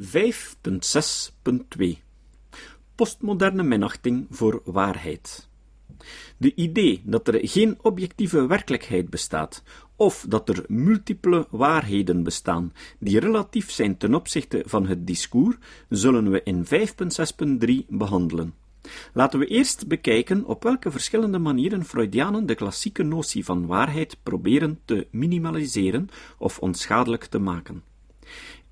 5.6.2 Postmoderne minachting voor waarheid. De idee dat er geen objectieve werkelijkheid bestaat, of dat er multiple waarheden bestaan die relatief zijn ten opzichte van het discours, zullen we in 5.6.3 behandelen. Laten we eerst bekijken op welke verschillende manieren Freudianen de klassieke notie van waarheid proberen te minimaliseren of onschadelijk te maken.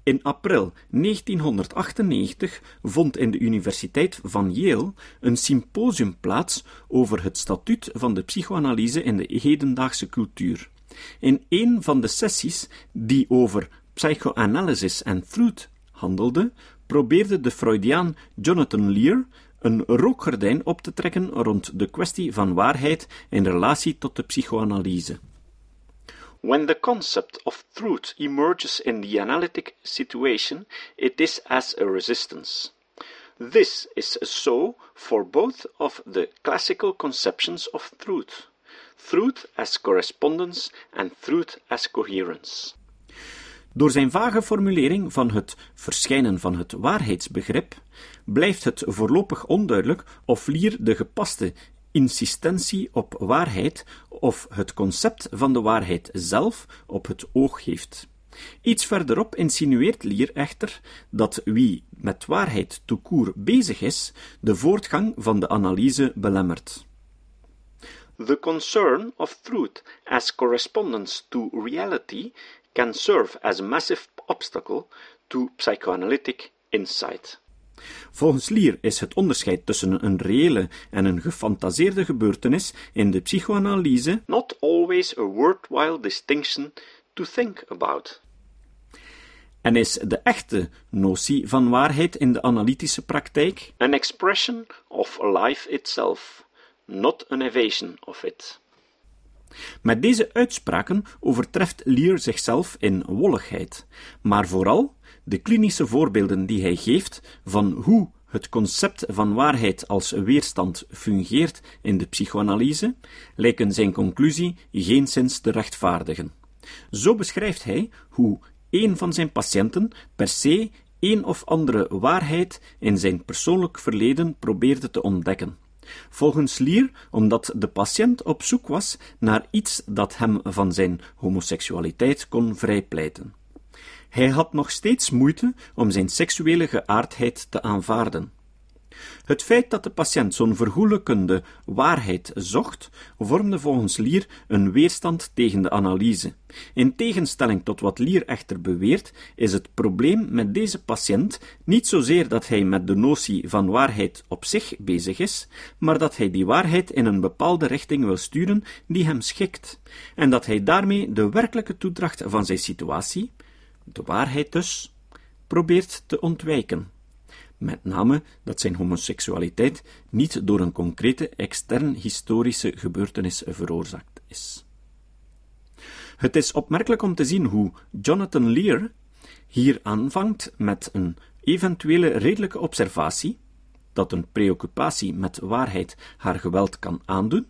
In april 1998 vond in de Universiteit van Yale een symposium plaats over het statuut van de psychoanalyse in de hedendaagse cultuur. In een van de sessies die over psychoanalysis en truth handelde, probeerde de Freudiaan Jonathan Lear een rookgordijn op te trekken rond de kwestie van waarheid in relatie tot de psychoanalyse. When the concept of truth emerges in the analytic situation, it is as a resistance. This is so for both of the classical conceptions of truth truth as correspondence and truth as coherence. Door zijn vage formulering van het verschijnen van het waarheidsbegrip blijft het voorlopig onduidelijk of Lier de gepaste insistentie op waarheid of het concept van de waarheid zelf op het oog heeft. Iets verderop insinueert Lier echter dat wie met waarheid court bezig is, de voortgang van de analyse belemmert. The concern of truth as correspondence to reality can serve as a massive obstacle to psychoanalytic insight. Volgens Lier is het onderscheid tussen een reële en een gefantaseerde gebeurtenis in de psychoanalyse not always a worthwhile distinction to think about. En is de echte notie van waarheid in de analytische praktijk an expression of life itself, not an evasion of it. Met deze uitspraken overtreft Lear zichzelf in wolligheid, maar vooral de klinische voorbeelden die hij geeft van hoe het concept van waarheid als weerstand fungeert in de psychoanalyse, lijken zijn conclusie geenszins te rechtvaardigen. Zo beschrijft hij hoe een van zijn patiënten per se een of andere waarheid in zijn persoonlijk verleden probeerde te ontdekken. Volgens Lier omdat de patiënt op zoek was naar iets dat hem van zijn homoseksualiteit kon vrijpleiten. Hij had nog steeds moeite om zijn seksuele geaardheid te aanvaarden. Het feit dat de patiënt zo'n vergoelijkende waarheid zocht, vormde volgens Lier een weerstand tegen de analyse. In tegenstelling tot wat Lier echter beweert, is het probleem met deze patiënt niet zozeer dat hij met de notie van waarheid op zich bezig is, maar dat hij die waarheid in een bepaalde richting wil sturen die hem schikt, en dat hij daarmee de werkelijke toedracht van zijn situatie, de waarheid dus, probeert te ontwijken met name dat zijn homoseksualiteit niet door een concrete extern historische gebeurtenis veroorzaakt is. Het is opmerkelijk om te zien hoe Jonathan Lear hier aanvangt met een eventuele redelijke observatie dat een preoccupatie met waarheid haar geweld kan aandoen,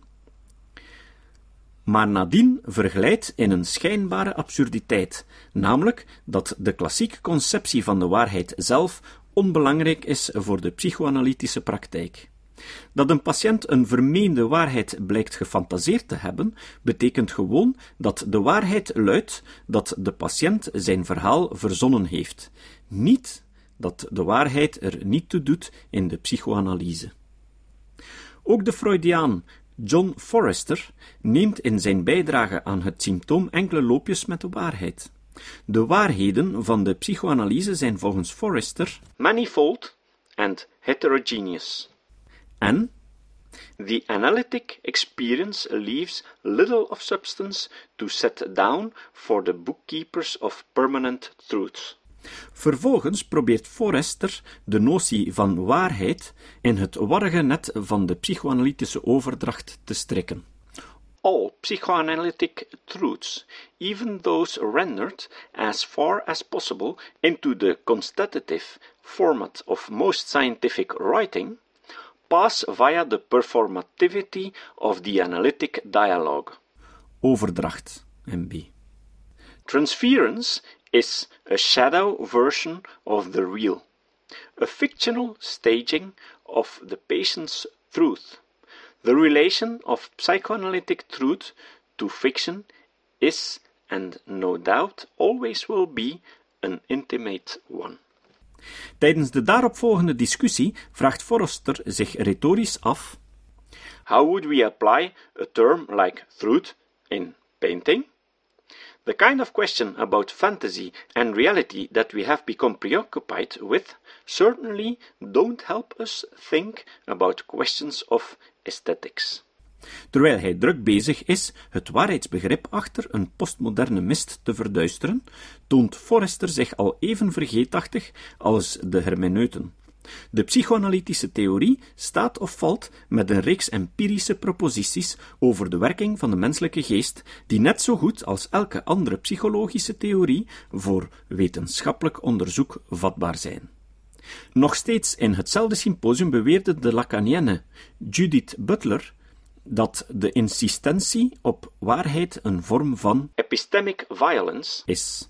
maar nadien verglijdt in een schijnbare absurditeit, namelijk dat de klassieke conceptie van de waarheid zelf onbelangrijk is voor de psychoanalytische praktijk. Dat een patiënt een vermeende waarheid blijkt gefantaseerd te hebben, betekent gewoon dat de waarheid luidt dat de patiënt zijn verhaal verzonnen heeft, niet dat de waarheid er niet toe doet in de psychoanalyse. Ook de Freudiaan John Forrester neemt in zijn bijdrage aan het symptoom enkele loopjes met de waarheid. De waarheden van de psychoanalyse zijn volgens Forrester manifold and heterogeneous. En The analytic experience leaves little of substance to set down for the bookkeepers of permanent truth. Vervolgens probeert Forrester de notie van waarheid in het warrige net van de psychoanalytische overdracht te strikken all psychoanalytic truths, even those rendered as far as possible into the constitutive format of most scientific writing, pass via the performativity of the analytic dialogue. Overdracht, MB. Transference is a shadow version of the real, a fictional staging of the patient's truth. The relation of psychoanalytic truth to fiction is, and no doubt always will be, an intimate one. Tijdens de daaropvolgende discussie vraagt Forrester zich retorisch af: How would we apply a term like truth in painting? The kind of question about fantasy and reality that we have become preoccupied with certainly don't help us think about questions of aesthetics. Terwijl hij druk bezig is het waarheidsbegrip achter een postmoderne mist te verduisteren, toont Forrester zich al even vergeetachtig als de hermeneuten. De psychoanalytische theorie staat of valt met een reeks empirische proposities over de werking van de menselijke geest, die net zo goed als elke andere psychologische theorie voor wetenschappelijk onderzoek vatbaar zijn. Nog steeds in hetzelfde symposium beweerde de Lacanienne Judith Butler dat de insistentie op waarheid een vorm van epistemic violence is.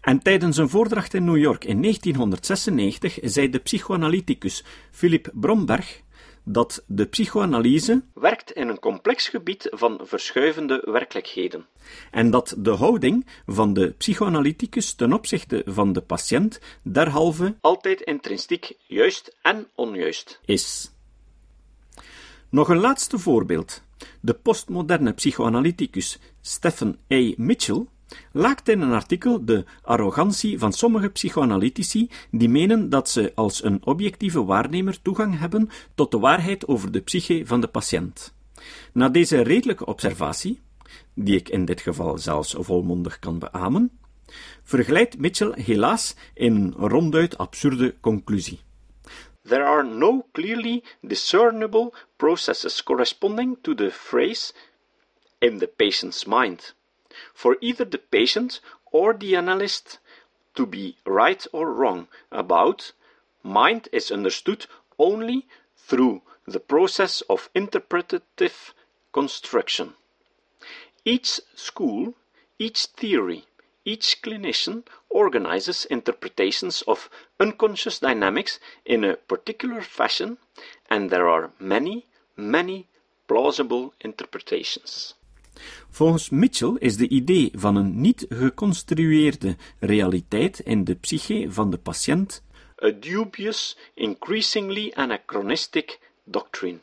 En tijdens een voordracht in New York in 1996 zei de psychoanalyticus Philip Bromberg dat de psychoanalyse werkt in een complex gebied van verschuivende werkelijkheden. En dat de houding van de psychoanalyticus ten opzichte van de patiënt derhalve altijd intrinsiek juist en onjuist is. Nog een laatste voorbeeld. De postmoderne psychoanalyticus Stephen A. Mitchell laakt in een artikel de arrogantie van sommige psychoanalytici die menen dat ze als een objectieve waarnemer toegang hebben tot de waarheid over de psyche van de patiënt. Na deze redelijke observatie, die ik in dit geval zelfs volmondig kan beamen, verglijdt Mitchell helaas in een ronduit absurde conclusie. There are no clearly discernible processes corresponding to the phrase in the patient's mind. For either the patient or the analyst to be right or wrong about, mind is understood only through the process of interpretative construction. Each school, each theory, each clinician organizes interpretations of unconscious dynamics in a particular fashion, and there are many, many plausible interpretations. Volgens Mitchell is de idee van een niet geconstrueerde realiteit in de psyche van de patiënt a dubious, increasingly anachronistic doctrine.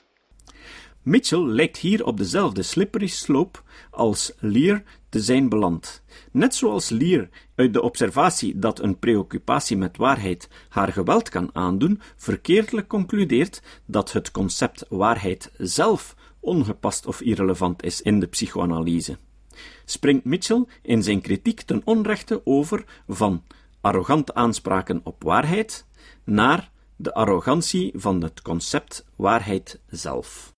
Mitchell lijkt hier op dezelfde slippery slope als Lear te zijn beland. Net zoals Lear uit de observatie dat een preoccupatie met waarheid haar geweld kan aandoen, verkeerdelijk concludeert dat het concept waarheid zelf ongepast of irrelevant is in de psychoanalyse. Springt Mitchell in zijn kritiek ten onrechte over van arrogante aanspraken op waarheid naar de arrogantie van het concept waarheid zelf.